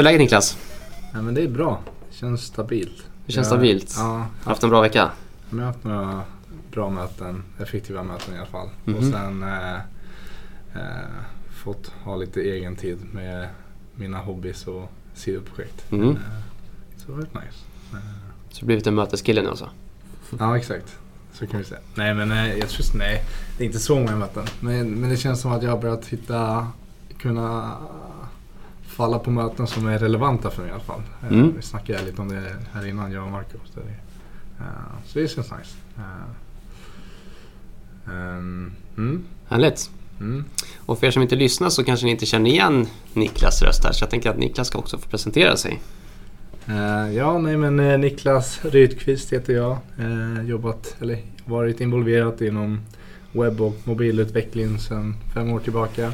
Hur är läget Niklas? Ja, men det är bra. Det känns stabilt. Det känns Jag- stabilt? Ja, Haft en bra vecka? jag har haft några bra möten. Effektiva möten i alla fall. Och Mhm. sen eh, eh, fått ha lite egen tid med mina hobbys och sidoprojekt. Mm. Eh, så det har varit nice. Eh, Så du blivit en möteskille nu alltså? Ja, exakt. Så kan vi säga. Nej, men eh, jag tror nej. Det är inte så många möten. Men, men det känns som att jag har börjat hitta, kunna falla på möten som är relevanta för mig i alla fall. Eh, Mm. Vi snackade lite om det här innan, jag och Marco. Så det, eh, så känns nice. Eh, ehm, mm, Härligt. mm. Och för er som inte lyssnar så kanske ni inte känner igen Niklas röst här så jag tänker att Niklas ska också få presentera sig. Eh, ja, nej men eh, Niklas Rydqvist heter jag. Eh, jobbat, eller varit involverad inom webb och mobilutveckling sedan fem år tillbaka.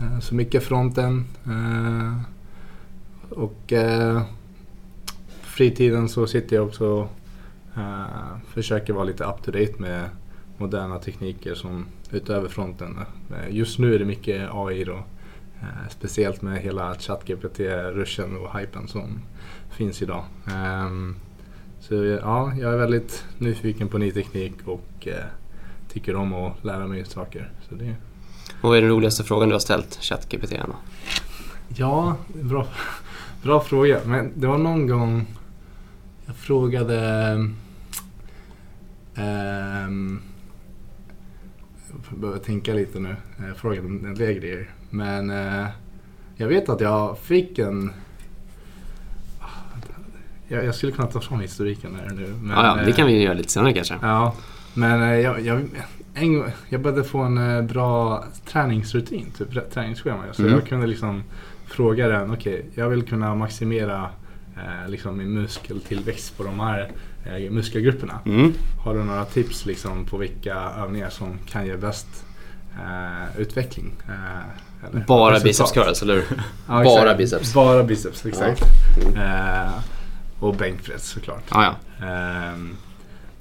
Eh, så mycket fronten. Eh, och på fritiden så sitter jag också och försöker vara lite up to date med moderna tekniker som utöver fronten. Just nu är det mycket AI då. Speciellt med hela ChatGPT-ruschen och hypen som finns idag. Ehm, så ja, jag är väldigt nyfiken på ny teknik och tycker om att lära mig saker. Så det, vad är den roligaste frågan du har ställt ChatGPT? ja, bra, bra fråga. Men det var någon gång jag frågade ehm, jag behöver tänka lite nu. Jag frågade en en del grejer. Men eh, jag vet att jag fick en jag, jag skulle kunna ta fram historiken här nu. Men, ja, ja, det eh, kan vi göra lite senare kanske. Ja, men eh, jag, jag, en, gång- jag började få en eh, bra träningsrutin, typ rä- träningsschema. Så Mm. jag kunde liksom fråga den, okej, jag vill kunna maximera eh, liksom min muskeltillväxt på de här eh, muskelgrupperna. Mm. Har du några tips liksom på vilka övningar som kan ge bäst eh, utveckling? Eh, eller Bara resultat? biceps curls, eller hur? Ja, Bara biceps. Bara biceps, exakt. Mm. Eh, och bänkpress såklart. Ja, ja.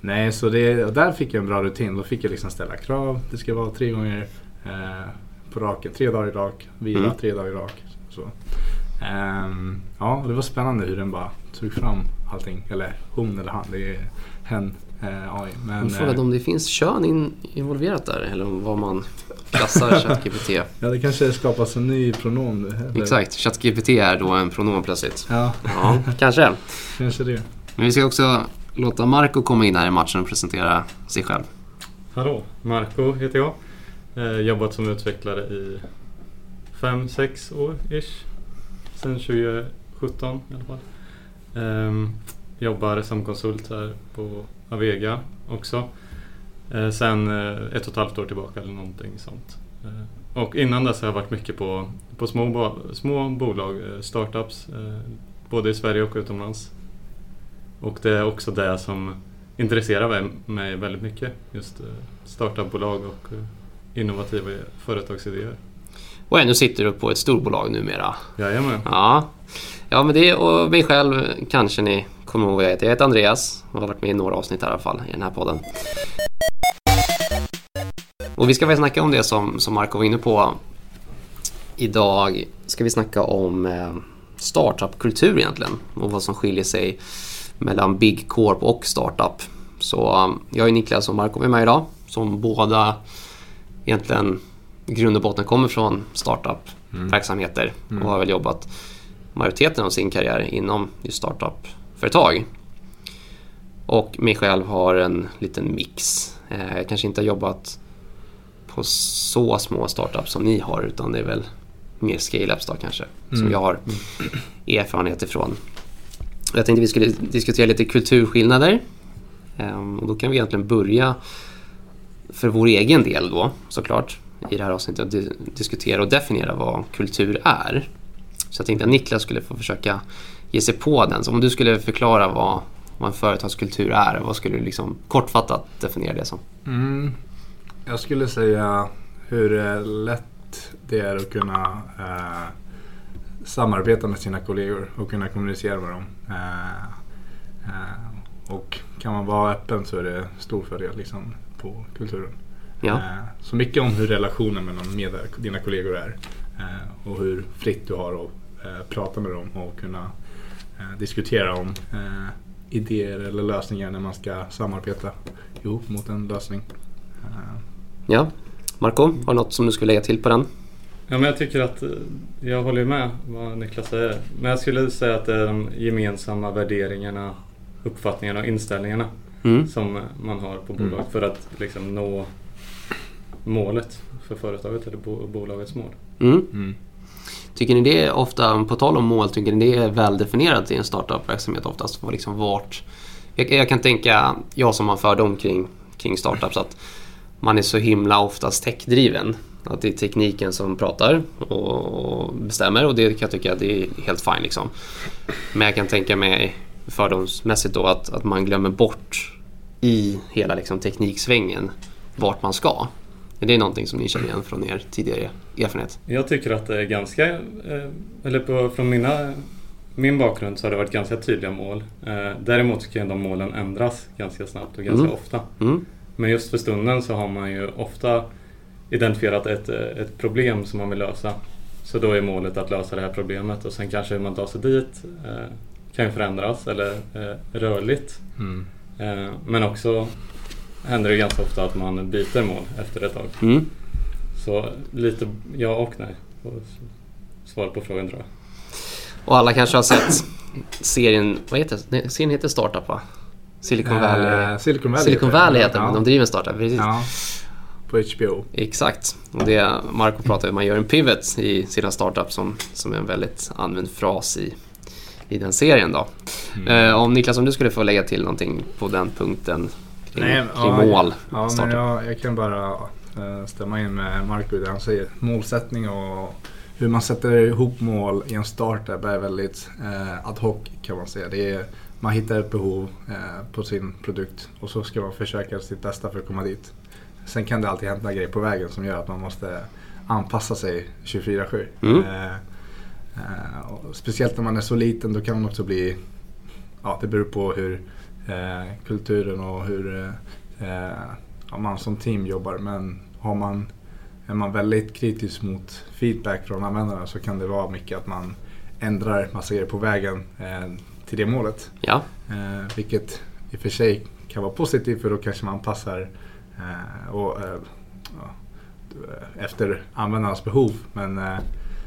Nej, så det, där fick jag en bra rutin. Då fick jag liksom ställa krav. Det ska vara tre gånger eh, på raken. Tre dagar i rak. Vila Mm. tre dagar i rak. Så. Ehm, ja, det var spännande hur den bara tog fram allting. Eller hon eller han. Det är hen eh, AI. Men, Jag frågade eh, om det finns kön in, involverat där eller vad man klassar ChatGPT. ja, det kanske skapas en ny pronom nu. eller? Exakt, ChatGPT är då en pronom plötsligt. Ja, Ja, kanske. kanske det. Men vi ska också låta Marco komma in här i matchen och presentera sig själv. Hallå, Marco heter jag. Eh, jobbat som utvecklare i 5-6 år ish. Sen 2017 i alla fall. Eh, jobbar som konsult här på Avega också. Eh, sen eh, ett och ett halvt år tillbaka eller någonting sånt. Eh, och innan dess har jag varit mycket på, på små, små bolag, eh, startups, eh, både i Sverige och utomlands. Och det är också det som intresserar mig- väldigt mycket. Just eh, startupbolag och eh, innovativa företagsidéer. Och nu sitter du på ett storbolag numera. Jajamän. Ja, ja men det och mig själv kanske ni kommer ihåg vad jag heter. Jag heter Andreas och har varit med i några avsnitt i alla fall i den här podden. Och vi ska väl snacka om det som, som Marco var inne på. Idag ska vi snacka om eh, startupkultur egentligen och vad som skiljer sig mellan Big Corp och startup. Så eh, jag är Niklas och Marco med mig idag som båda egentligen i grund och botten kommer från startup-verksamheter och har väl jobbat majoriteten av sin karriär inom just startup-företag. Och mig själv har en liten mix. Eh, Jag kanske inte har jobbat på så små startups som ni har utan det är väl mer scale-ups kanske som Mm. jag har erfarenhet ifrån. Jag tänkte vi skulle diskutera lite kulturskillnader. Ehm, och då kan vi egentligen börja för vår egen del då såklart i det här avsnittet att di- diskutera och definiera vad kultur är. Så jag tänkte att Niklas skulle få försöka ge sig på den. Så om du skulle förklara vad, vad en företagskultur är, vad skulle du liksom kortfattat definiera det som? Mm. Jag skulle säga hur eh, lätt det är att kunna eh, samarbeta med sina kollegor och kunna kommunicera med dem. Eh, eh, och kan man vara öppen så är det stor fördel liksom, på kulturen. Ja. Eh, så mycket om hur relationen mellan med dina kollegor är och hur fritt du har att prata med dem och kunna diskutera om idéer eller lösningar när man ska samarbeta ihop mot en lösning. Ja. Marco, har du något som du skulle lägga till på den? Ja, men jag tycker att eh, jag håller med vad Niklas säger. Men jag skulle säga att det är de gemensamma värderingarna, uppfattningarna och inställningarna Mm. som man har på Mm. bolaget för att liksom nå målet för företaget eller bo- bolagets mål. Mm. Tycker ni det är ofta, på tal om mål, tycker ni det är väl definierat i en startup-verksamhet oftast? Vad Liksom vart, jag, jag kan tänka, jag som har fördom kring, kring startups, att man är så himla oftast techdriven. Att det är tekniken som pratar och bestämmer och det kan jag tycka att det är helt fine. Liksom. Men jag kan tänka mig fördomsmässigt då att, att man glömmer bort i hela liksom, tekniksvängen vart man ska. Är det någonting som ni känner igen från er tidigare erfarenhet? Jag tycker att det är ganska, eh, eller på, från mina, min bakgrund så har det varit ganska tydliga mål. Eh, Däremot så kan de målen ändras ganska snabbt och ganska Mm. ofta. Mm. Men just för stunden så har man ju ofta identifierat ett, eh, ett problem som man vill lösa. Så då är målet att lösa det här problemet och sen kanske hur man tar sig dit eh, kan ju förändras eller eh, rörligt. Mm. Eh, men också händer det ganska ofta att man byter mål efter ett tag. Mm. Så lite ja och nej. Svar på frågan tror jag. Och alla kanske har sett serien, vad heter nej, serien heter Startup va? Silicon Valley. Eh, Silicon Valley Silicon Valley heter den, ja. men de driver en startup. Precis. Ja, på HBO. Exakt. Och det Marco pratar om, man gör en pivot i sina startups som, som är en väldigt använd fras i, i den serien då. Eh, om Niklas, om du skulle få lägga till någonting på den punkten kring, Nej, kring ja, mål. Ja, men jag, jag kan bara eh, stämma in med Marco i det han säger. Målsättning och hur man sätter ihop mål i en startup är väldigt eh, ad hoc kan man säga. Det är, man hittar ett behov eh, på sin produkt och så ska man försöka sitt bästa för att komma dit. Sen kan det alltid hända grejer på vägen som gör att man måste anpassa sig 24-7. Mm. Eh, eh, speciellt när man är så liten då kan man också bli, ja det beror på hur eh, kulturen och hur eh, ja, man som team jobbar. Men har man, är man väldigt kritisk mot feedback från användarna så kan det vara mycket att man ändrar massa grejer på vägen eh, till det målet. Ja, Eh, vilket i och för sig kan vara positivt för då kanske man passar eh, och, eh, ja, efter användarnas behov. Men eh,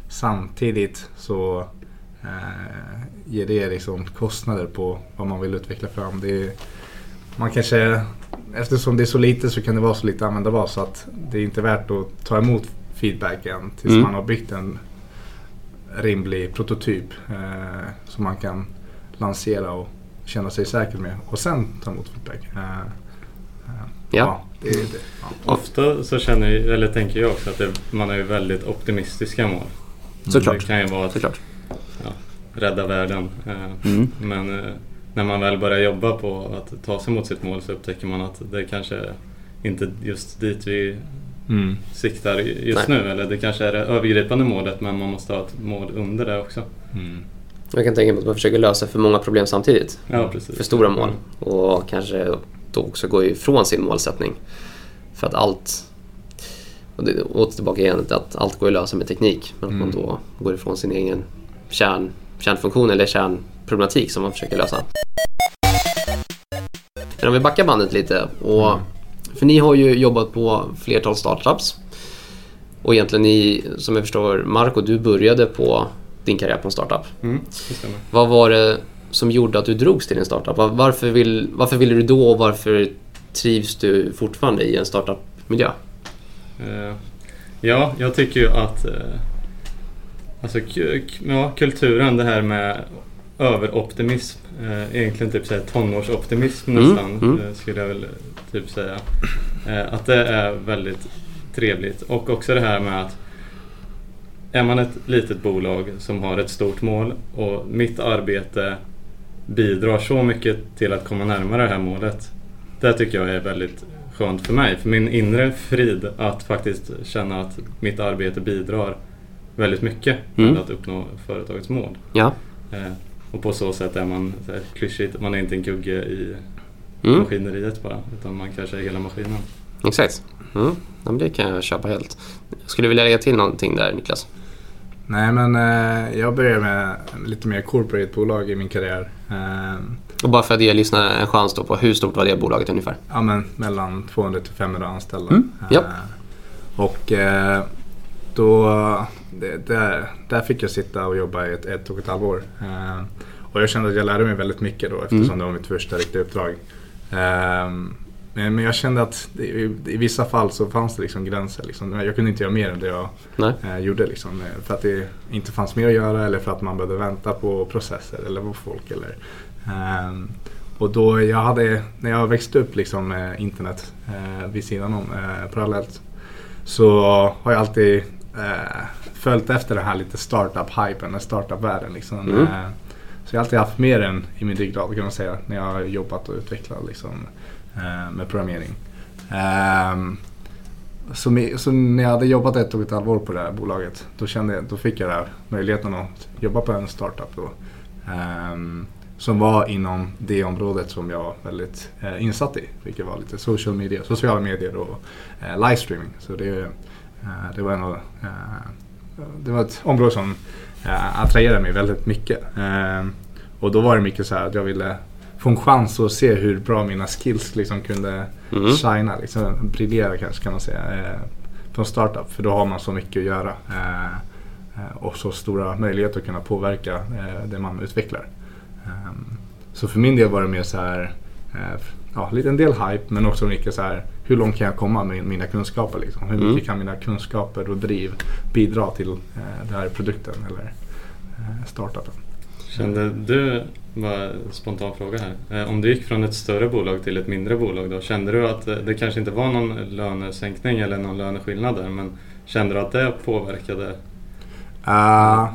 samtidigt så eh, ger det liksom kostnader på vad man vill utveckla fram. Det är, man kanske, eftersom det är så lite så kan det vara så lite användarbart så att det är inte värt att ta emot feedbacken tills Mm. man har byggt en rimlig prototyp eh, som man kan lansera och känna sig säker med och sen ta emot feedback. Eh, eh, Ja. Det är det. Ja. Ofta så känner jag, eller tänker jag också att det, man ju väldigt optimistiska mål. såklart. Det kan ju vara att såklart. rädda världen. eh, Mm. Men eh, när man väl börjar jobba på att ta sig mot sitt mål så upptäcker man att det kanske inte just dit vi Mm. siktar just Nej. nu. Eller det kanske är det övergripande målet men man måste ha ett mål under det också. Mm. Jag kan tänka mig att man försöker lösa för många problem samtidigt. Ja, precis. För stora mål. Och kanske då också gå ifrån sin målsättning. För att allt... Och det åter tillbaka igen att allt går att lösa med teknik. Men att man Mm. då går ifrån sin egen kärn, kärnfunktion eller kärnproblematik som man försöker lösa. Men om vi backar bandet lite. Och, för ni har ju jobbat på flertal startups. Och egentligen ni, som jag förstår, Marco, du började på din karriär på en startup. Mm, det stämmer. Vad var det som gjorde att du drogs till en startup? Var- Varför, vill, varför ville du då och varför trivs du fortfarande i en startup-miljö? Eh, ja, jag tycker ju att eh, alltså, ja, kulturen, det här med överoptimism, eh, egentligen typ så här tonårsoptimism Mm, nästan, mm. skulle jag väl typ säga. Att det är väldigt trevligt. Och också det här med att är man ett litet bolag som har ett stort mål och mitt arbete bidrar så mycket till att komma närmare det här målet. Det tycker jag är väldigt skönt för mig. För min inre frid att faktiskt känna att mitt arbete bidrar väldigt mycket Mm. med att uppnå företagets mål. Ja. Eh, och på så sätt är man så här, klyschigt, man är inte en kugge i Mm, maskineriet bara. Utan man kanske är hela maskinen. exakt. Mm. Ja, det kan jag köpa helt. Skulle du vilja lägga till någonting där Niklas? Nej men eh, jag började med lite mer corporate-bolag i min karriär. Eh, Och bara för att ge lyssnarna en chans då på hur stort var det bolaget ungefär? ja, men mellan 200 till 500 anställda. Mm. Eh, och eh, då, det, där, där fick jag sitta och jobba i ett, ett och ett halvår. Eh, och jag kände att jag lärde mig väldigt mycket då eftersom Mm. det var mitt första riktiga uppdrag. Men, jag kände att i, vissa fall så fanns det liksom gränser. Liksom. Jag kunde inte göra mer än det jag Nej. eh, gjorde. Liksom, eh, för att det inte fanns mer att göra eller för att man behövde vänta på processer eller på folk. Eller, ehm, och då jag hade, när jag växte upp liksom, internet eh, vid sidan om eh, parallellt så har jag alltid eh, följt efter den här lite startup-hypen, den startup-världen. Liksom. Mm. Eh, så jag har alltid haft med den i min ryggrad kan man säga när jag har jobbat och utvecklat liksom, Eh, med programmering. Ehm, så, så när jag hade jobbat ett och ett halvår på det här bolaget då, kände jag, då fick jag den här möjligheten att jobba på en startup. Då, ehm, som var inom det området som jag var väldigt eh, insatt i. Vilket var lite social media, sociala medier och eh, livestreaming. Så det, eh, det, var en, av, eh, det var ett område som eh, attraherade mig väldigt mycket. Ehm, och då var det mycket så här att jag ville få en chans att se hur bra mina skills liksom kunde Mm. shina, liksom, briljera kanske kan man säga. Eh, från startup, för då har man så mycket att göra. Eh, eh, och så stora möjligheter att kunna påverka eh, det man utvecklar. Ehm, så för min del var det mer så här, eh, ja, lite en del hype men också mycket så här, hur långt kan jag komma med mina kunskaper? Liksom? Hur mycket Mm. kan mina kunskaper och driv bidra till eh, den här produkten eller eh, startupen? Kände du, bara spontan fråga här, eh, om du gick från ett större bolag till ett mindre bolag då, kände du att eh, det kanske inte var någon lönesänkning eller någon löneskillnad där, men kände du att det påverkade? Uh,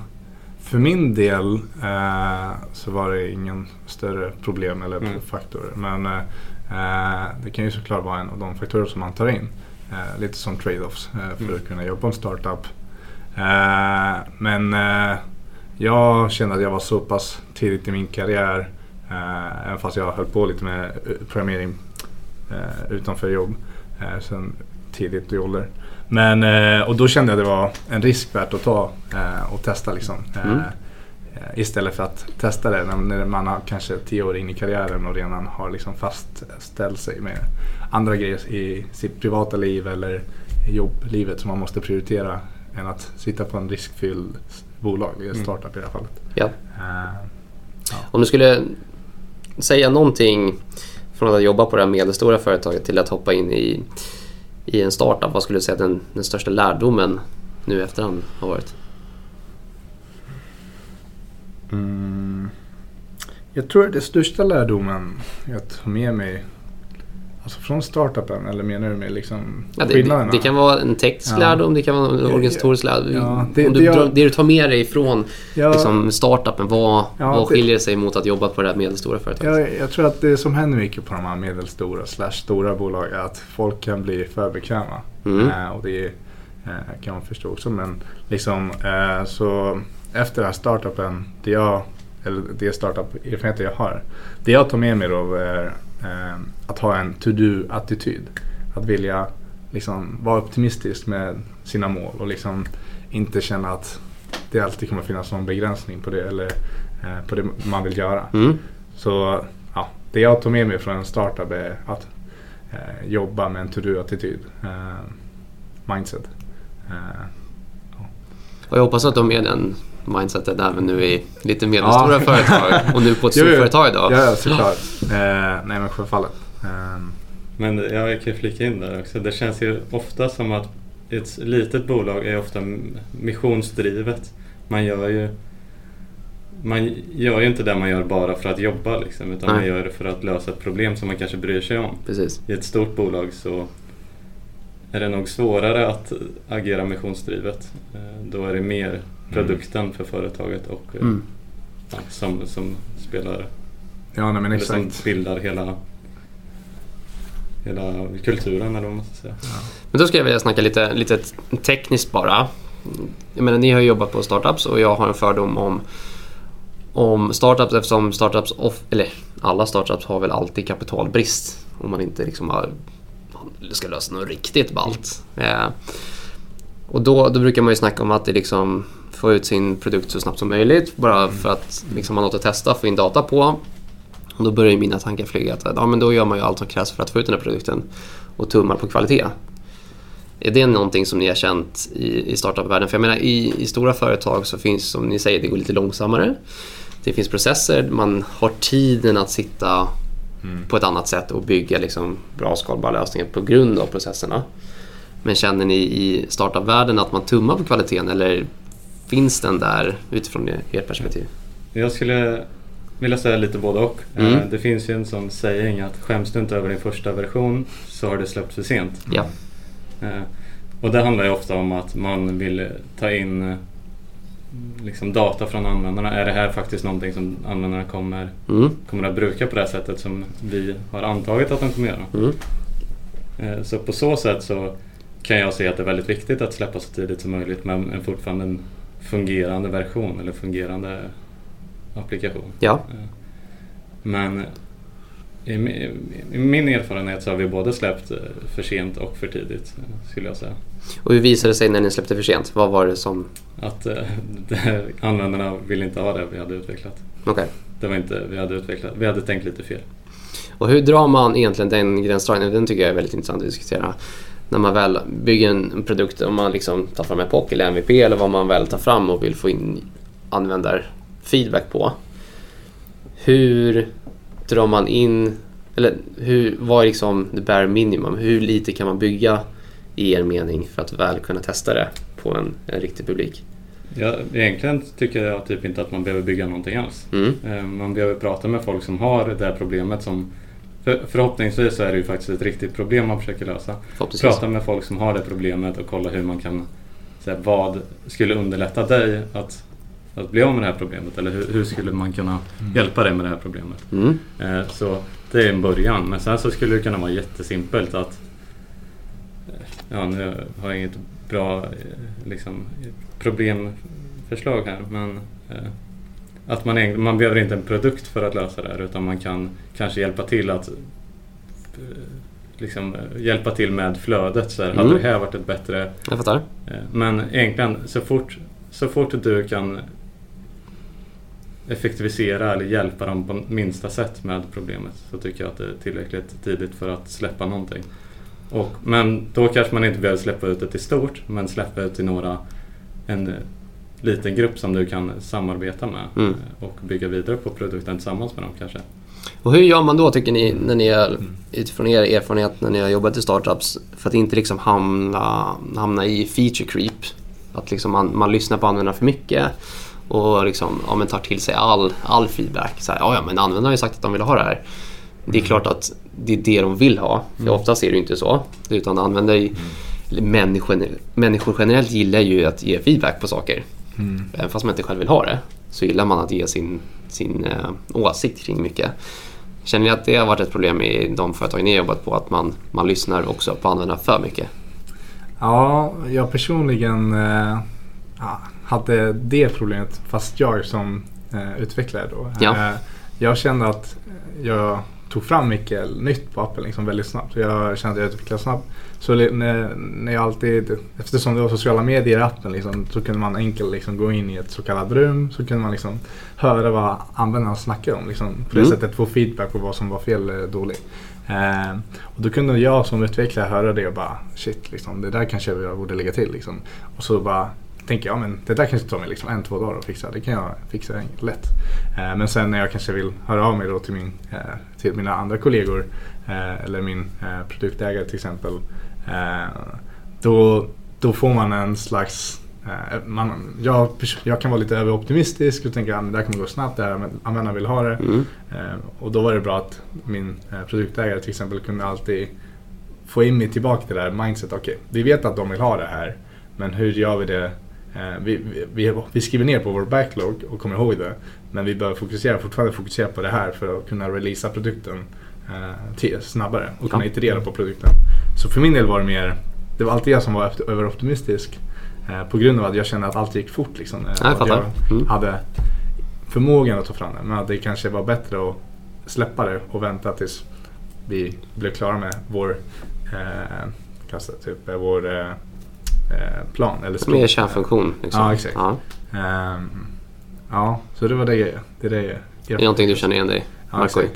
för min del uh, så var det ingen större problem eller Mm. faktor. Men uh, det kan ju såklart vara en av de faktorer som man tar in. Lite som trade-offs för Mm. att kunna jobba på en startup. Men jag kände att jag var så pass tidigt i min karriär, uh, även fast jag höll på lite med uh, programmering uh, utanför jobb uh, sen tidigt i ålder. Men, eh, och då kände jag att det var en risk värt att ta eh, och testa liksom. Eh, Mm. eh, Istället för att testa det när, man har kanske tio år in i karriären och redan har liksom fastställt sig med andra grejer i sitt privata liv eller jobblivet som man måste prioritera än att sitta på en riskfylld bolag, eller Mm. startup i det här fallet. Ja. Eh, Om du skulle säga någonting från att jobba på det här medelstora företaget till att hoppa in i, i en startup. Vad skulle du säga att den, den största lärdomen nu efterhand har varit? Mm. Jag tror att det största lärdomen jag tar med mig Alltså från startupen eller menar du med liksom Ja, det, det, skillnaderna? det kan vara en teknisk Ja. lärdom, det kan vara en organisatorisk lärdom. Ja, det- Om du, det jag- det du tar med dig från Ja, liksom, startupen, vad, Ja, vad det- skiljer det sig mot att jobba på det här medelstora företaget? jag, jag tror att det som händer mycket på de här medelstora slash stora bolag är att folk kan bli för bekväma. Mm. Eh, och det eh, kan man förstå också. Men liksom, eh, så efter den här startupen, det jag, eller det startup-erfarenheter jag har. Det jag tar med mig då är eh, att ha en to-do-attityd. Att vilja liksom, vara optimistisk med sina mål och liksom inte känna att det alltid kommer finnas någon begränsning på det eller eh, på det man vill göra. Mm. Så ja, det jag tog med mig från en startup är att eh, jobba med en to-do-attityd. Eh, mindset. Eh, Och jag hoppas att du har med den mindsetet även nu i lite medelstora Ja. företag och nu på ett storföretag idag. Ja, såklart. Eh, nej men självfallet. Eh, Men jag kan flika in där också. Det känns ju ofta som att ett litet bolag är ofta missionsdrivet. Man gör ju man gör ju inte det man gör bara för att jobba liksom, utan man Nej. gör det för att lösa ett problem som man kanske bryr sig om. Precis. I ett stort bolag så är det nog svårare att agera missionsdrivet. Eh, Då är det mer produkten för företaget och eh, Mm. ja, som, som spelar, ja, nej men eller som exakt. bildar hela, hela kulturen eller vad man ska säga. Men då skulle jag vilja snacka lite, lite tekniskt bara. Jag menar, ni har ju jobbat på startups och jag har en fördom om, om startups eftersom startups, off, eller alla startups har väl alltid kapitalbrist om man inte liksom har, ska lösa något riktigt ballt. Eh, och då, då brukar man ju snacka om att det liksom få ut sin produkt så snabbt som möjligt. Bara för att liksom, har något att testa, få in data på. Och då börjar mina tankar flyga att ja, men då gör man ju allt som krävs för att få ut den här produkten och tummar på kvalitet. Är det någonting som ni har känt i, i startup-världen? För jag menar i, i stora företag så finns som ni säger, det går lite långsammare. Det finns processer, man har tiden att sitta på ett annat sätt och bygga liksom bra skalbara lösningar på grund av processerna. Men känner ni i startup-världen att man tummar på kvaliteten eller finns den där utifrån ert perspektiv? Jag skulle vilja säga lite både och. Mm. Eh, Det finns ju en sån saying att skäms du inte över din första version så har det släppt för sent. Ja. Eh, Och det handlar ju ofta om att man vill ta in eh, liksom data från användarna. Är det här faktiskt någonting som användarna kommer, Mm. kommer att bruka på det sättet som vi har antagit att de kommer göra? Mm. Så på så sätt så kan jag se att det är väldigt viktigt att släppa så tidigt som möjligt men en fortfarande en fungerande version eller fungerande applikation. Ja. Eh, Men i mi- i min erfarenhet så har vi både släppt eh, för sent och för tidigt eh, skulle jag säga. Och hur visade det sig när ni släppte för sent? Vad var det som... Att det, användarna ville inte ha det vi hade utvecklat. Okej. Det var inte, vi hade utvecklat, vi hade tänkt lite fel. Och hur drar man egentligen den gränsdragningen? Den tycker jag är väldigt intressant att diskutera. När man väl bygger en en produkt, om man liksom tar fram Epoch eller MVP eller vad man väl tar fram och vill få in användarfeedback på. Hur drar man in, eller hur, vad är liksom the bare minimum? Hur lite kan man bygga i er mening för att väl kunna testa det på en, en riktig publik? Ja, egentligen tycker jag typ inte att man behöver bygga någonting alls. Mm. Eh, Man behöver prata med folk som har det här problemet som för, förhoppningsvis så är det ju faktiskt ett riktigt problem man försöker lösa. Prata med folk som har det problemet och kolla hur man kan, så här, vad skulle underlätta dig att, att bli av med det här problemet? Eller hur, hur skulle man kunna hjälpa dig med det här problemet? Mm. Eh, Så det är en början. Men sen så skulle det kunna vara jättesimpelt att eh, Ja, nu har jag inget bra eh, liksom, problemförslag här men eh, att man, man behöver inte en produkt för att lösa det här utan man kan kanske hjälpa till att eh, liksom, eh, hjälpa till med flödet. Så här, Mm. Hade det här varit ett bättre Jag fattar. Eh, Men egentligen så fort, så fort du kan effektivisera eller hjälpa dem på minsta sätt med problemet så tycker jag att det är tillräckligt tidigt för att släppa någonting. Och, men då kanske man inte behöver släppa ut det till stort men släppa ut till några, en liten grupp som du kan samarbeta med Mm. eh, och bygga vidare på produkten tillsammans med dem kanske. Och hur gör man då tycker ni, när ni är, utifrån er erfarenhet när ni har jobbat i startups, för att inte liksom hamna, hamna i feature creep? Att liksom man, man lyssnar på användarna för mycket och liksom, ja, tar till sig all, all feedback. Så här, ja, ja, men användarna har ju sagt att de vill ha det här. Det är klart att det är det de vill ha, för oftast är det ju inte så. Utan användare, människor, människor generellt gillar ju att ge feedback på saker. Mm. Även fast man inte själv vill ha det så gillar man att ge sin, sin eh, åsikt kring mycket. Känner ni att det har varit ett problem i de företag ni har jobbat på? Att man, man lyssnar också på användarna för mycket? Ja, jag personligen eh, hade det problemet fast jag som eh, utvecklare då. Ja. Eh, jag kände att jag tog fram mycket nytt på appen liksom väldigt snabbt. Jag kände att jag utvecklade snabbt. Så när, när jag alltid, eftersom det var sociala medier i appen liksom, så kunde man enkelt liksom gå in i ett så kallat rum. Så kunde man liksom höra vad användarna snackade om. Liksom, på det Mm. sättet få feedback på vad som var fel eller dåligt. Eh, och då kunde jag som utvecklare höra det och bara shit, liksom, det där kanske jag borde lägga till. Liksom. Och så bara tänker jag, men det där kanske tar mig liksom en, två dagar att fixa. Det kan jag fixa lätt. Eh, men sen när jag kanske vill höra av mig då till, min, eh, till mina andra kollegor eh, eller min eh, produktägare till exempel. Eh, då, då får man en slags eh, man, jag, jag kan vara lite överoptimistisk och tänka att det där kommer gå snabbt, det här, användarna vill ha det. Mm. Eh, och då var det bra att min produktägare till exempel kunde alltid få in mig tillbaka till det här mindset. Okej, vi vet att de vill ha det här, men hur gör vi det? Vi, vi, vi, skriver ner på vår backlog och kommer ihåg det. Men vi behöver fokusera, fortfarande fokusera på det här för att kunna releasa produkten snabbare och kunna Ja. iterera på produkten. Så för min del var det mer, det var alltid jag som var överoptimistisk. Eh, på grund av att jag kände att allt gick fort. Liksom, eh, Ja, jag att fattar. Mm. hade förmågan att ta fram det. Men att det kanske var bättre att släppa det och vänta tills vi blev klara med vår, eh, kassa, typ, eh, vår eh, eh, plan. Eller är kärnfunktion. Liksom. Ja, exakt. Ja. Ehm, ja, så det var det, det, är det jag... Det är någonting du känner igen dig Ja, Marco? Ehm,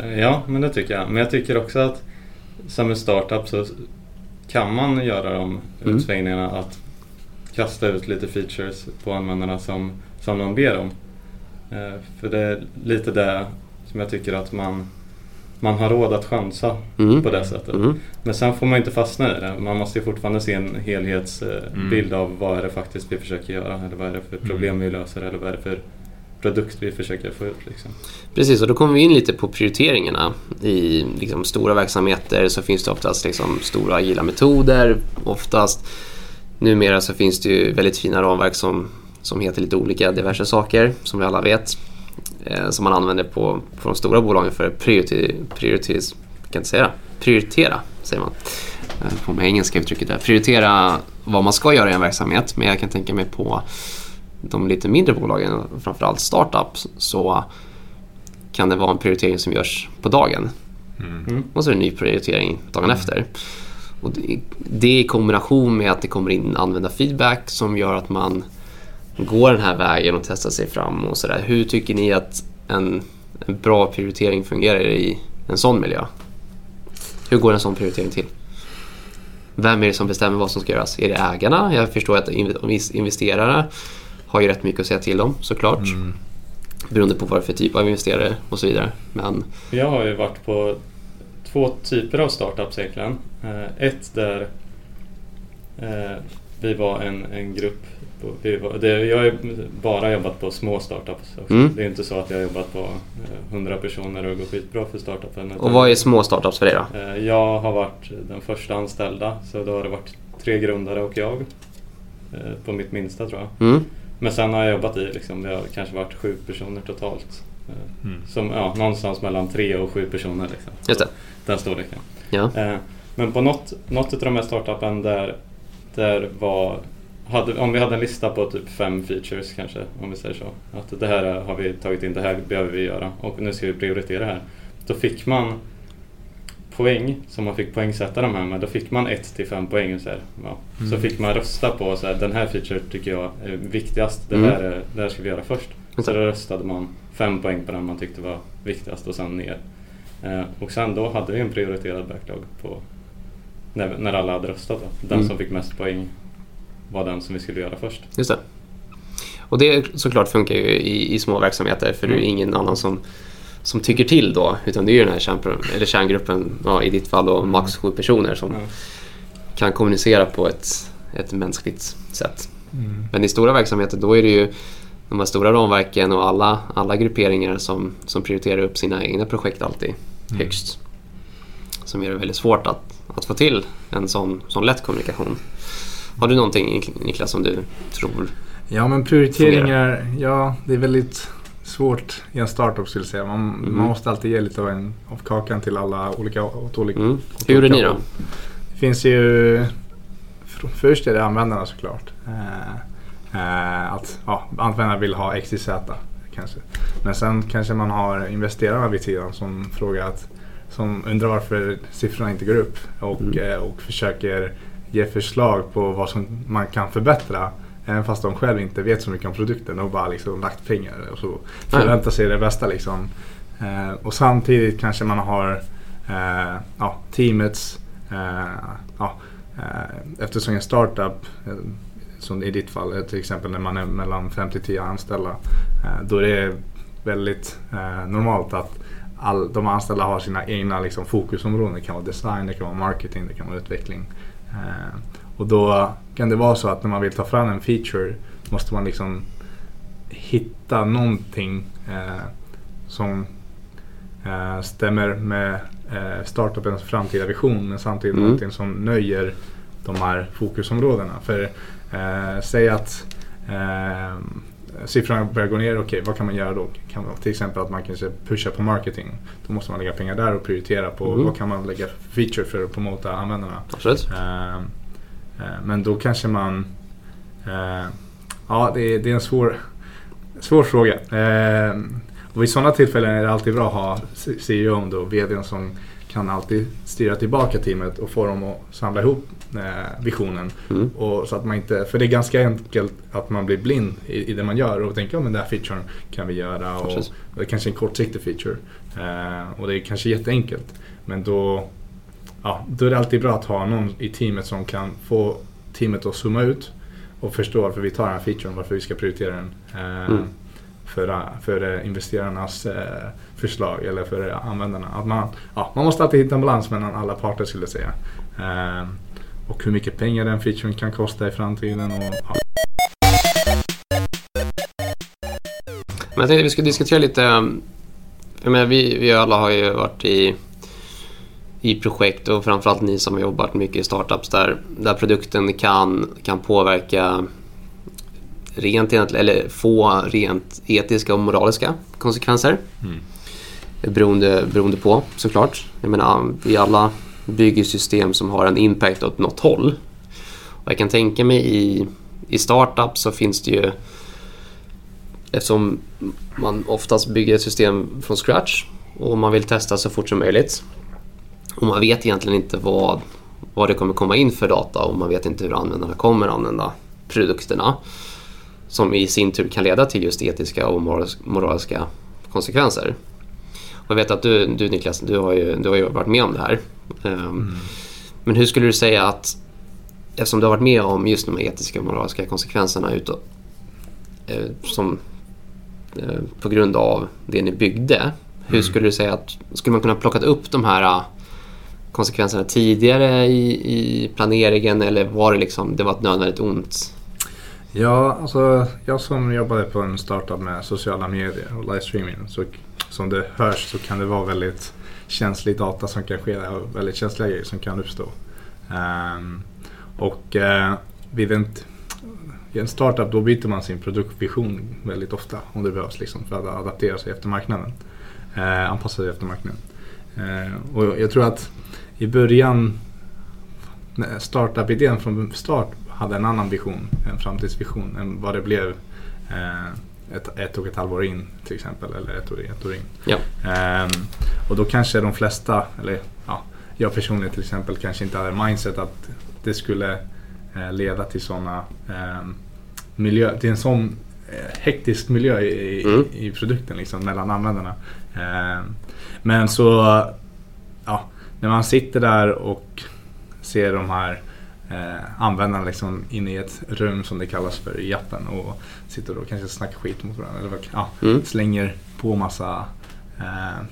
Eh, Ja, men det tycker jag. Men jag tycker också att som en startup så kan man göra de Mm. utsvängningarna att kasta ut lite features på användarna som, som de ber om. Eh, För det är lite det som jag tycker att man, man har råd att chansa Mm. på det sättet. Mm. Men sen får man inte fastna i det. Man måste ju fortfarande se en helhetsbild Mm. av vad är det faktiskt vi försöker göra. Eller vad är det för problem vi löser. Eller vad är det för produkt vi försöker få ut. Liksom. Precis, och då kommer vi in lite på prioriteringarna. I liksom, stora verksamheter så finns det oftast liksom, stora agila metoder. Oftast numera så finns det ju väldigt fina ramverk som, som heter lite olika diverse saker, som vi alla vet. Eh, som man använder på, på de stora bolagen för att priority, prioritis, kan inte säga, prioritera, säger man. På med engelska uttrycket där. Prioritera vad man ska göra i en verksamhet. Men jag kan tänka mig på de lite mindre bolagen, framförallt startups, så kan det vara en prioritering som görs på dagen. Mm. Och så är det en ny prioritering dagen efter. Och det, i kombination med att det kommer in användarfeedback som gör att man går den här vägen och testar sig fram och sådär. Hur tycker ni att en, en bra prioritering fungerar i en sån miljö? Hur går en sån prioritering till? Vem är det som bestämmer vad som ska göras? Är det ägarna? Jag förstår att inv- investerare har ju rätt mycket att säga till om såklart. mm. Beroende på vad det är för typ av investerare och så vidare. Men Jag har ju varit på två typer av startups egentligen. Eh, Ett där eh, vi var en, en grupp. Vi var, det, jag har bara jobbat på små startups. Också. Mm. Det är inte så att jag har jobbat på eh, 100 personer och går skitbra för startupen. Och vad är små startups för dig då? Eh, Jag har varit den första anställda så då har det varit tre grundare och jag. eh, På mitt minsta tror jag. Mm. Men sen har jag jobbat i, liksom, det har kanske varit sju personer totalt. Mm. Som, ja, någonstans mellan tre och sju personer. Liksom. Just det. Den storleken. Ja. Eh, Men på något, något av de här startupen där, där var hade, om vi hade en lista på typ fem features kanske, om vi säger så. Att det här har vi tagit in, det här behöver vi göra och nu ska vi prioritera här. Då fick man poäng, som man fick poängsätta de här med. Då fick man 1 till 5 poäng. Så, här, ja. så Mm. fick man rösta på så här, den här feature tycker jag är viktigast, det, Mm. här, är, det här ska vi göra först. Så då röstade man 5 poäng på den man tyckte var viktigast och sen ner. Eh, och sen då hade vi en prioriterad backlog på när, när alla hade röstat. Då. Den Mm. som fick mest poäng var den som vi skulle göra först. Just det. Och det såklart funkar ju i, i små verksamheter för det är Mm. ingen annan som, som tycker till då. Utan det är ju den här kärn, eller kärngruppen, ja, i ditt fall då max sju personer som Ja. kan kommunicera på ett, ett mänskligt sätt. Mm. Men i stora verksamheter då är det ju de här stora ramverken och alla, alla grupperingar som, som prioriterar upp sina egna projekt alltid Mm. högst. Som gör det väldigt svårt att, att få till en sån, sån lätt kommunikation. Har du någonting Niklas som du tror? Ja men prioriteringar, ja det är väldigt svårt i en startup skulle jag säga. Man, Mm. man måste alltid ge lite av, en, av kakan till alla olika, åt olika Mm. åt Hur gjorde ni då? Det finns ju, först är det användarna såklart. Eh, eh, att ja, användarna vill ha XYZ kanske. Men sen kanske man har investerarna vid sidan som frågar att, som undrar varför siffrorna inte går upp och, Mm. eh, och försöker ge förslag på vad som man kan förbättra. Även fast de själv inte vet så mycket om produkten och bara liksom lagt pengar och så förväntar sig det bästa. Liksom. Eh, och samtidigt kanske man har eh, ja, teamets, eh, ja, eftersom en startup, som i ditt fall till exempel när man är mellan 5 till 10 anställda, då är det väldigt normalt att all, de anställda har sina egna liksom, fokusområden. Det kan vara design, det kan vara marketing, det kan vara utveckling. Eh, och då kan det vara så att när man vill ta fram en feature måste man liksom hitta någonting eh, som eh, stämmer med eh, startupens framtida vision men samtidigt Mm. någonting som nöjer de här fokusområdena. För eh, säg att eh, siffrorna börjar gå ner, okej vad kan man göra då? Kan man, till exempel att man kanske pushar på marketing. Då måste man lägga pengar där och prioritera på Mm. vad kan man lägga för feature för att promota användarna. Absolut. Eh, men då kanske man... eh, ja, det är, det är en svår, svår fråga. Eh, och vid sådana tillfällen är det alltid bra att ha C- CEO då, VDn som kan alltid styra tillbaka teamet och få dem att samla ihop visionen. Mm. Och så att man inte, för det är ganska enkelt att man blir blind i, i det man gör och tänker att ja, den här featuren kan vi göra. Och, och det är kanske en kortsiktig feature. Eh, och det är kanske jätteenkelt. Men då, ja, då är det alltid bra att ha någon i teamet som kan få teamet att zooma ut och förstå varför vi tar den här featuren, varför vi ska prioritera den. Eh, Mm. För, för eh, investerarnas eh, förslag eller för eh, användarna. Att man, ja, man måste alltid hitta en balans mellan alla parter skulle jag säga. Eh, och hur mycket pengar den featuren kan kosta i framtiden. Och, ja. Men jag tänkte vi skulle diskutera lite... Jag menar, vi, vi alla har ju varit i, i projekt och framförallt ni som har jobbat mycket i startups där, där produkten kan, kan påverka rent eller få rent etiska och moraliska konsekvenser. Mm. Beroende, beroende på såklart. Jag menar, vi alla bygger system som har en impact åt något håll. Och jag kan tänka mig i, i startup så finns det ju Eftersom man oftast bygger ett system från scratch och man vill testa så fort som möjligt. Och man vet egentligen inte vad, vad det kommer komma in för data och man vet inte hur användarna kommer använda produkterna. Som i sin tur kan leda till just etiska och moralis- moraliska konsekvenser. Och jag vet att du, du Niklas, du har, ju, du har ju varit med om det här. Ehm, Men hur skulle du säga att, eftersom du har varit med om just de etiska och moraliska konsekvenserna utåt, eh, som, eh, på grund av det ni byggde. Hur skulle du säga att, skulle man kunna plockat upp de här konsekvenserna tidigare i, i planeringen eller var det liksom, det var ett nödvändigt ont? Ja, alltså jag som jobbade på en startup med sociala medier och livestreaming. Så som det hörs så kan det vara väldigt känslig data som kan ske där och väldigt känsliga grejer som kan uppstå. Um, och uh, vid en, i en startup då byter man sin produktvision väldigt ofta om det behövs liksom, för att adaptera sig efter marknaden. Uh, anpassa sig efter marknaden. Uh, och jag tror att i början startup-idén från start hade en annan vision, en framtidsvision än vad det blev eh, ett, ett och ett halvår in till exempel. Eller ett år, ett år in. Ja. Ehm, och då kanske de flesta, eller ja, jag personligen till exempel kanske inte hade mindset att det skulle eh, leda till sådana ehm, miljö, till en sån eh, hektisk miljö i, i, Mm. i produkten liksom, mellan användarna. Ehm, men så, ja, när man sitter där och ser de här eh, användarna liksom inne i ett rum som det kallas för i appen och sitter och kanske snackar skit mot varandra. Eller ja, Mm. slänger på massa eh,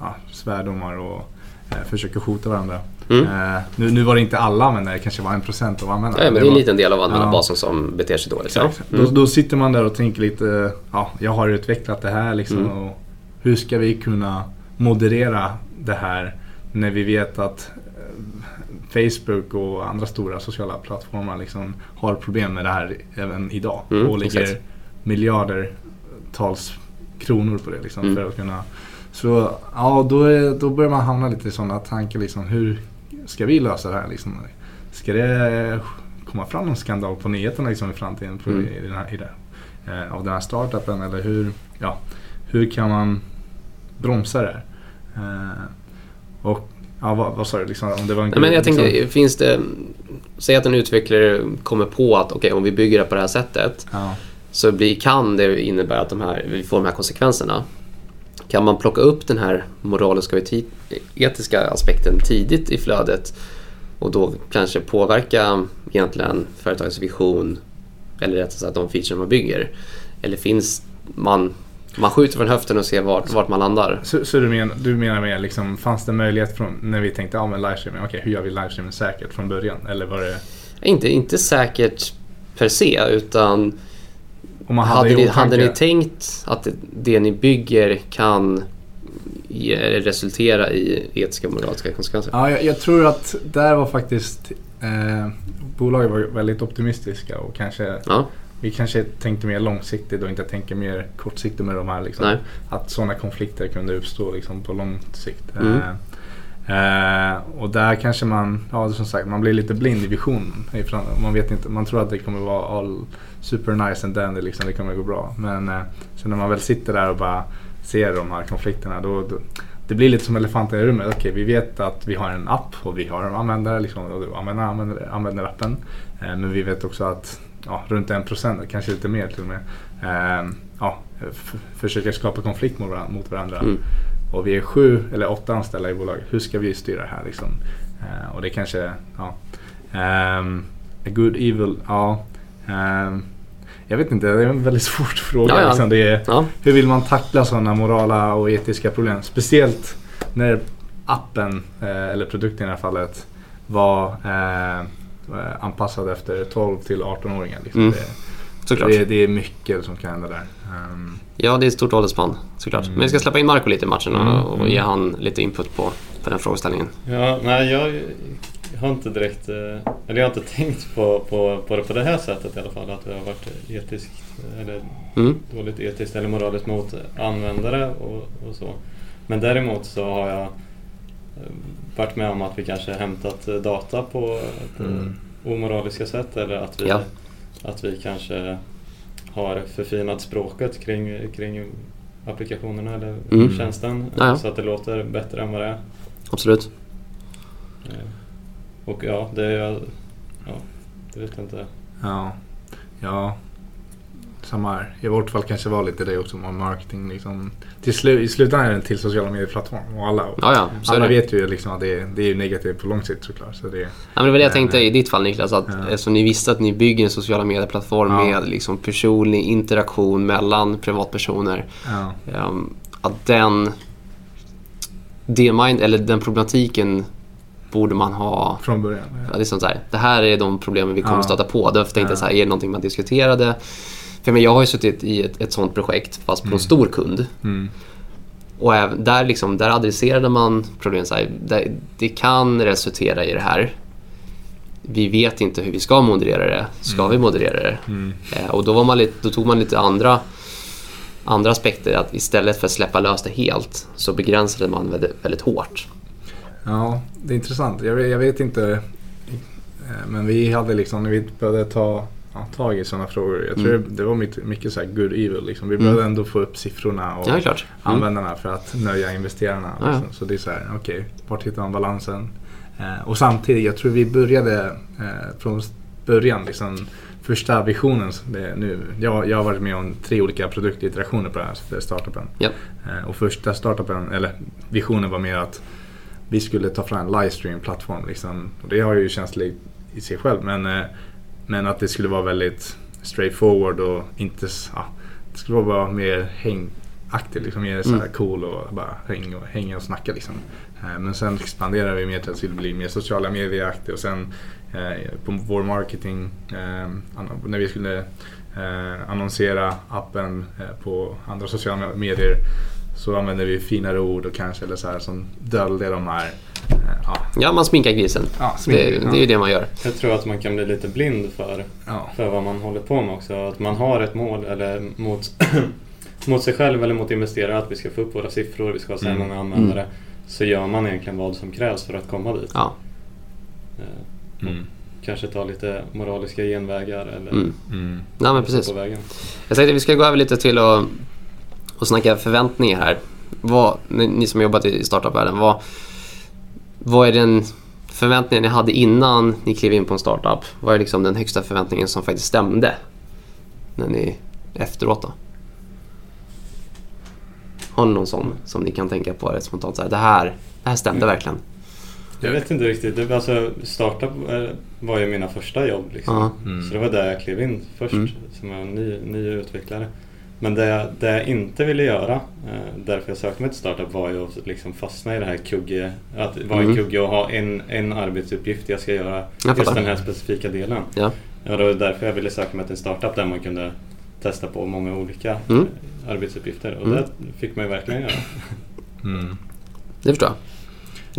ja, svärdomar och eh, försöker hota varandra. Mm. Eh, nu, nu var det inte alla användare, det kanske var en procent av användarna. Ja, men det är en var- liten del av användarbasen som beter sig dåligt. ja. Mm. Då, då sitter man där och tänker lite, ja, jag har utvecklat det här liksom Mm. och hur ska vi kunna moderera det här när vi vet att eh, Facebook och andra stora sociala plattformar liksom har problem med det här även idag Mm, och lägger exakt. miljarders kronor på det liksom Mm. för att kunna så ja, då, är, då börjar man hamna lite i sådana tankar liksom, hur ska vi lösa det här liksom? Ska det komma fram någon skandal på nyheterna liksom, i framtiden på, Mm. i den här, i det, eh, av den här startupen? Eller hur, ja, hur kan man bromsa det här? Eh, och ja, vad, vad sa du? Liksom, om det var en Nej, men jag liksom, finns det... Säg att en utvecklare kommer på att okej, om vi bygger det på det här sättet ja, så blir, kan det innebära att de här, vi får de här konsekvenserna. Kan man plocka upp den här moraliska och eti- etiska aspekten tidigt i flödet och då kanske påverka egentligen företagets vision eller rättare sagt de feature man bygger? Eller finns man, man skjuter från höften och ser vart, vart man landar? Så, så du, men, du menar med liksom, fanns det möjlighet från, när vi tänkte ja men livestreaming, okej hur gör vi livestreaming säkert från början? Eller var det Inte, inte säkert per se utan om man hade, i ni, hade ni tänkt att det, ni bygger kan resultera i etiska och moraliska konsekvenser? Ja, jag, jag tror att där var faktiskt eh, bolaget var väldigt optimistiska och kanske Ja, vi kanske tänkte mer långsiktigt och inte tänker mer kortsiktigt med de här. Liksom, att sådana konflikter kunde uppstå liksom, på lång sikt. Mm. Eh, och där kanske man, ja som sagt, man blir lite blind i visionen. Man, vet inte, man tror att det kommer vara all super nice and dandy, liksom, det kommer gå bra. Men eh, sen när man väl sitter där och bara ser de här konflikterna då, då, det blir lite som elefanten i rummet. Okej, vi vet att vi har en app och vi har en användare, liksom, och använder, använder, använder appen. Eh, men vi vet också att ja, runt en procent, kanske lite mer till och med, eh, ja, försöker skapa konflikt mot varandra. Mot varandra. Mm. Och vi är sju eller åtta anställda i bolaget. Hur ska vi styra det här? Liksom? Eh, och det kanske, ja. Um, a good evil, ja. Um, jag vet inte, det är en väldigt svår fråga. Ja, ja. Liksom. Det är, ja. Hur vill man tackla sådana morala och etiska problem? Speciellt när appen, eh, eller produkten i det här fallet, var eh, anpassad efter 12 till 18-åringar. Liksom. Mm. Såklart. Det, det, är mycket som kan hända där. Um, ja, det är ett stort åldersspann såklart. Mm. Men vi ska släppa in Marco lite i matchen och, mm. och ge han lite input på, på den frågeställningen. Ja, nej, jag har inte direkt, eh, eller jag har inte tänkt på, på, på det på det här sättet i alla fall. Att det har varit etiskt, eller mm. dåligt etiskt eller moraliskt mot användare och, och så. Men däremot så har jag eh, varit med om att vi kanske hämtat data på ett mm. omoraliska sätt eller att vi, ja. att vi kanske har förfinat språket kring, kring applikationerna eller mm. tjänsten ja. så att det låter bättre än vad det är. Absolut. Eh, och ja, det är... Ja, det vet jag inte. Ja. Ja. Samma här. I vårt fall kanske var lite det också med marketing. Liksom. Till slu I slutändan är det till sociala medieplattform. Och alla, ja, ja, alla vet ju liksom att det är, det är negativt på lång sikt såklart. Så det, ja, men det var det jag tänkte i ditt fall Niklas. Att ja. Eftersom ni visste att ni bygger en sociala medieplattform ja. med liksom personlig interaktion mellan privatpersoner. Ja. Um, att den, det mind, eller den problematiken borde man ha... Från början? Ja. liksom så här, det här är de problemen vi kommer ja. stöta på. Därför tänkte jag så här, är det någonting man diskuterade? För jag har ju suttit i ett, ett sånt projekt fast på mm. en stor kund. Mm. Och där, liksom, där adresserade man problemet så här, det, det kan resultera i det här. Vi vet inte hur vi ska moderera det. Ska mm. vi moderera det? Mm. Eh, och då, lite, då tog man lite andra andra aspekter. Att istället för att släppa lös det helt så begränsade man väldigt, väldigt hårt. Ja, det är intressant. Jag vet, jag vet inte. Eh, men vi hade liksom, när vi började ta tag i sådana frågor. Jag tror mm. det var mycket, mycket så good evil. Liksom. Vi mm. behövde ändå få upp siffrorna och ja, mm. användarna för att nöja investerarna. Ja, liksom. Så det är så här, okej, okay, vart hittar man balansen? Eh, och samtidigt, jag tror vi började eh, från början liksom första visionen. Det, nu, jag, jag har varit med om tre olika produktiterationer på den här startupen. Yep. Eh, och första startupen, eller visionen var mer att vi skulle ta fram en livestream-plattform. Liksom. det har ju känsligt i sig själv men, eh, men att det skulle vara väldigt straightforward och inte ja, det skulle vara mer hängaktigt, liksom mer så mm. cool och bara hänga och, hänga och snacka. Liksom. Eh, men sen expanderar vi mer till att det bli mer sociala medieaktigt och sen eh, på vår marketing när vi skulle annonsera appen på andra sociala medier så använder vi finare ord och kanske eller så här som döljer de här eh, Ja. ja, man sminkar grisen. Ja, sminkar, det, det, är ju det man gör. Jag tror att man kan bli lite blind för, ja. för vad man håller på med också. Att man har ett mål eller mot, mot sig själv eller mot investerare att vi ska få upp våra siffror, vi ska ha så här mm. många användare. Mm. Så gör man egentligen vad som krävs för att komma dit. Ja. Eh, mm. Kanske ta lite moraliska genvägar eller mm. Mm. Nej, men precis. på vägen. Jag tänkte att vi ska gå över lite till att och snacka förväntningar här. Vad, ni som jobbat i startupvärlden, vad, vad är den förväntningen ni hade innan ni klev in på en startup? Vad är liksom den högsta förväntningen som faktiskt stämde när ni efteråt då? Har ni någon sån som ni kan tänka på rätt spontant? Så här, det, här, det här stämde verkligen. Jag vet inte riktigt. alltså, startup var ju mina första jobb. Liksom. Mm. Så det var där jag klev in först mm. som en ny, ny utvecklare. Men det jag, det jag inte ville göra, eh, därför jag sökte mig till startup, var ju att liksom fastna i det här kugge, att vara mm. en kugge och ha en, en arbetsuppgift jag ska göra jag just den här specifika delen. Ja. Ja, det var därför jag ville söka mig till en startup där man kunde testa på många olika mm. Eh, arbetsuppgifter och mm. det fick man ju verkligen göra. Mm. Det förstår jag.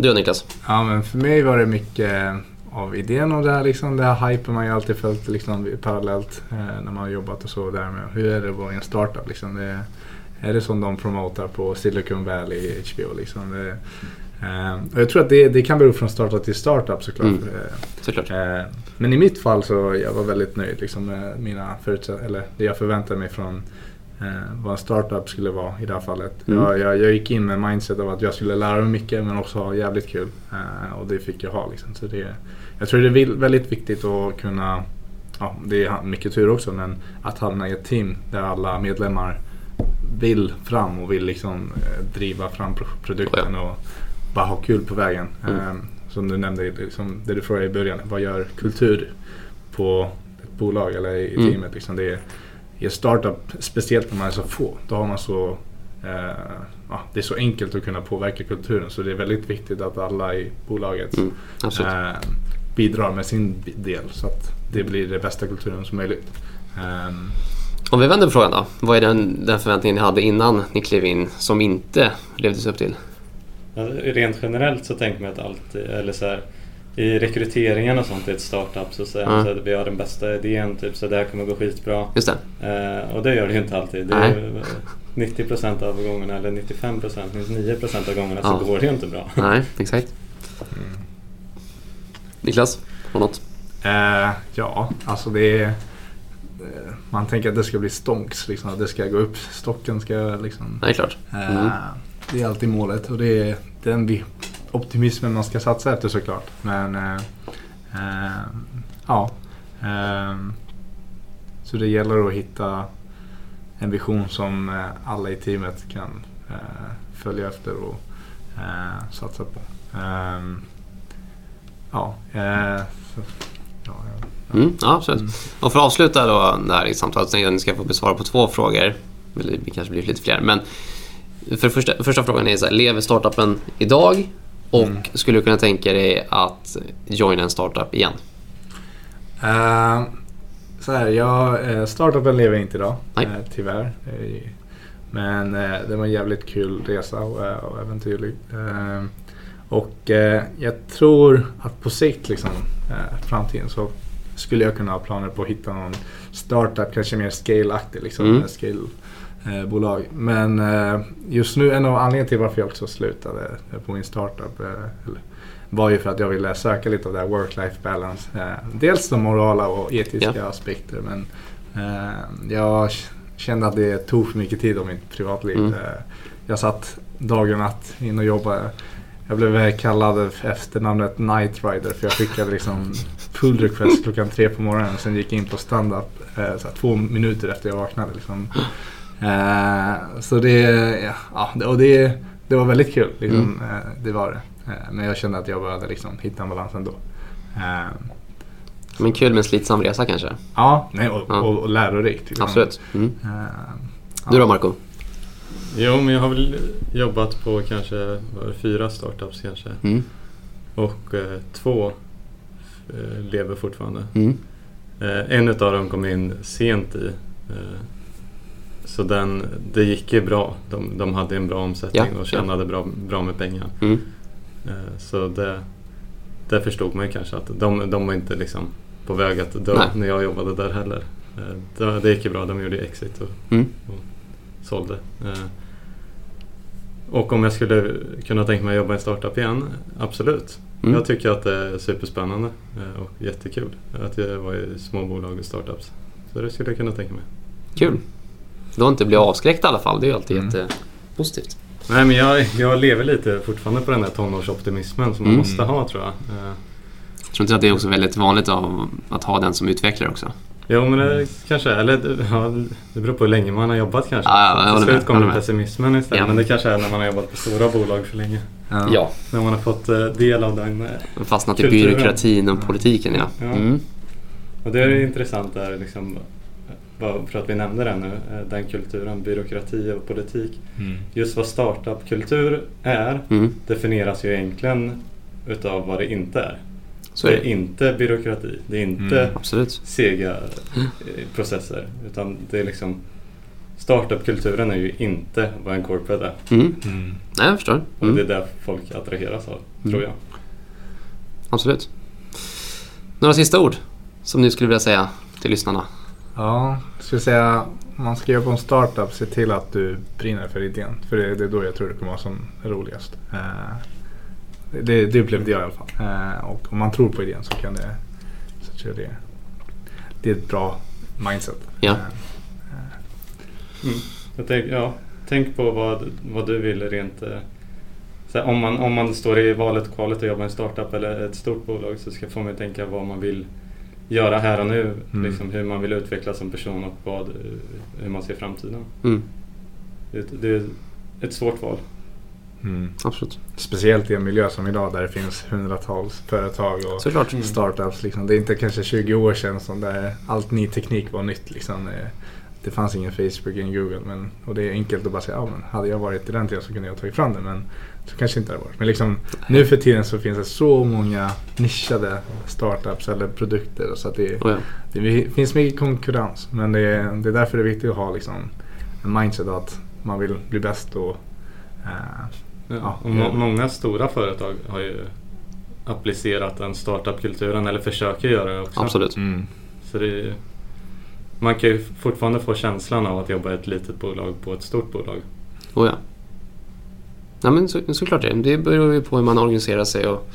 Du Niklas? Ja, men för mig var det mycket av idén och det här, liksom, det här hypen man ju alltid följt liksom, parallellt eh, när man har jobbat och så där med hur är det att vara i en startup liksom. Det, är det som de promotar på Silicon Valley, HBO liksom. Det, eh, och jag tror att det, det kan bero från startup till startup såklart. Mm. Eh, såklart. Eh, men i mitt fall så jag var väldigt nöjd liksom, med mina eller det jag förväntade mig från eh, vad en startup skulle vara i det här fallet. Mm. Jag, jag, jag gick in med mindset av att jag skulle lära mig mycket men också ha jävligt kul. Eh, och det fick jag ha. Liksom. Så det, jag tror det är väldigt viktigt att kunna, ja det är mycket tur också, men att hamna i ett team där alla medlemmar vill fram och vill liksom eh, driva fram pro- produkten och bara ha kul på vägen. Mm. Eh, som du nämnde, liksom, det du frågade i början, vad gör kultur på ett bolag eller i Mm. teamet? Liksom det är, I en startup, speciellt när man är så få, då har man så eh, ja, det är så enkelt att kunna påverka kulturen så det är väldigt viktigt att alla i bolaget Mm, eh, bidrar med sin del så att det blir den bästa kulturen som möjligt. Ehm, Om vi vänder på frågan då. Vad är den, den förväntningen ni hade innan ni klev in som inte levdes upp till? Rent generellt så tänker man att allt, eller så här, i rekryteringen och sånt i ett startup så säger så att vi har den bästa idén, typ så det här kommer gå skitbra. Just det. Eh, och det gör det ju inte alltid. Det är ju 90% av gångerna, eller 95%, 99% av gångerna Ja. så går det ju inte bra. Nej, exakt. Niklas, har något? eh, ja, alltså det är eh, man tänker att det ska bli stonks, liksom, att det ska gå upp, stocken ska liksom Nej, klart. Eh, Mm. Det är alltid målet och det är den vi- optimismen man ska satsa efter såklart. Men eh, eh, ja. Eh, så det gäller att hitta en vision som eh, alla i teamet kan följa efter och satsa på. Ja, så, ja, ja. Mm, ja, absolut. Mm. Och för att avsluta då det här samtalet så tänkte jag att ni ska få besvara på två frågor. Det kanske blir lite fler. Men för första, första frågan är så här, lever startupen idag? Och Mm. skulle du kunna tänka dig att joina en startup igen? Eh, så här, jag, eh, startupen lever inte idag, Nej. eh, tyvärr. Men det var en jävligt kul resa och, och äventyrlig. Och jag tror att på sikt, liksom, framtiden, så skulle jag kunna ha planer på att hitta någon startup, kanske mer scale-aktig, liksom, Mm. scale eh, bolag. Men eh, just nu, en av anledningarna till varför jag också slutade eh, på min startup eh, var ju för att jag ville söka lite av det här work-life balance. Eh, dels de morala och etiska aspekter men eh, jag kände att det tog för mycket tid av mitt privatliv. Mm. Jag satt dag och natt in och jobbade. Jag blev kallad efter namnet Night Rider för jag skickade liksom pull request klockan tre på morgonen och sen gick jag in på stand-up eh, två minuter efter jag vaknade. Liksom. Eh, så det, ja, och det, det var väldigt kul. Liksom, eh, det var det. Eh, men jag kände att jag behövde liksom, hitta en balans ändå. Men kul med en slitsam resa kanske? ja, nej, och, Ja. och, och lärorikt. Liksom. Absolut. Mm. Ja. Du då Marco? Jo, men jag har väl jobbat på kanske det, fyra startups kanske. Mm. Och eh, två lever fortfarande. Mm. Eh, en utav dem kom in sent i. Så den, det gick ju bra. De, de hade en bra omsättning Ja, och tjänade bra, bra med pengar. Mm. Eh, så det, det förstod man ju kanske att de, de var inte liksom på väg att dö Nej. när jag jobbade där heller. Eh, det, det gick ju bra. De gjorde exit och Mm. sålde. Eh, Och om jag skulle kunna tänka mig att jobba i en startup igen, absolut. Mm. Jag tycker att det är superspännande och jättekul att jag var i små bolag och startups. Så det skulle jag kunna tänka mig. Kul. Du har inte blivit avskräckt i alla fall. Det är ju alltid Mm. jättepositivt. Nej men jag, jag lever lite fortfarande på den där tonårsoptimismen som man Mm. måste ha tror jag. Eh, Jag tror inte att det är också väldigt vanligt av, att ha den som utvecklare också. Jo men det kanske är, eller ja, det beror på hur länge man har jobbat kanske. Ja, ja, Till slut kommer pessimismen istället. Ja. Men det kanske är när man har jobbat på stora bolag för länge. Ja. När man har fått eh, del av den. eh, Fastnat i Kulturen. byråkratin och politiken ja. Ja. Mm. Och det är intressant där liksom, för att vi nämnde det nu, eh, den kulturen, byråkrati och politik. Mm. Just vad startup-kultur är Mm. definieras ju egentligen utav vad det inte är. Så det är det. inte byråkrati, det är inte Mm. Sega eh, processer. Utan det är liksom Startup-kulturen är ju inte vad en corporate är. Mm. Mm. Nej, jag förstår. Och det är Mm. det folk attraheras av, Mm. tror jag. Absolut. Några sista ord som ni skulle vilja säga till lyssnarna? Ja, jag skulle säga man ska jobba på en startup, se till att du brinner för idén. För det, det är då jag tror det kommer vara som roligast. Eh, det, det upplevde jag i alla fall. Eh, och om man tror på idén så kan det... Så tror jag det, det är ett bra mindset. Ja. Eh, Mm. Jag tänk, ja, tänk på vad, vad du vill rent... eh, Så här, om, man, om man står i valet kvalet och jobbar i en startup eller ett stort bolag så ska, man tänka vad man vill göra här och nu. Mm. Liksom hur man vill utvecklas som person och vad, eh, hur man ser framtiden. Mm, Det, det är ett svårt val. Mm. absolut. Speciellt i en miljö som idag där det finns hundratals företag och Såklart. Startups. Liksom. Det är inte kanske 20 år sedan som där allt ny teknik var nytt. Liksom. Det fanns ingen Facebook, ingen Google. Men, och det är enkelt att bara säga, ja men hade jag varit i den tiden så kunde jag ha tagit fram det. Men så kanske inte det hade varit. Men liksom, nu för tiden så finns det så många nischade startups eller produkter. Så att det, Oh, ja. det finns mycket konkurrens. Men det är, det är därför det är viktigt att ha liksom, en mindset att man vill bli bäst och eh, Ja. Ja, och må, många stora företag har ju applicerat den startup-kulturen eller försöker göra det också. Absolut. mm. Så det är, man kan ju fortfarande få känslan av att jobba i ett litet bolag på ett stort bolag. Oh, ja. Ja, men så, såklart det. Det beror ju på hur man organiserar sig och,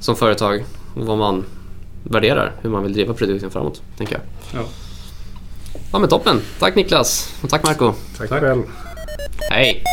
som företag och vad man värderar. Hur man vill driva produkten framåt, tänker jag. Ja. Ja men toppen. Tack Niklas och tack Marco. Tack, Tack. själv. Hej!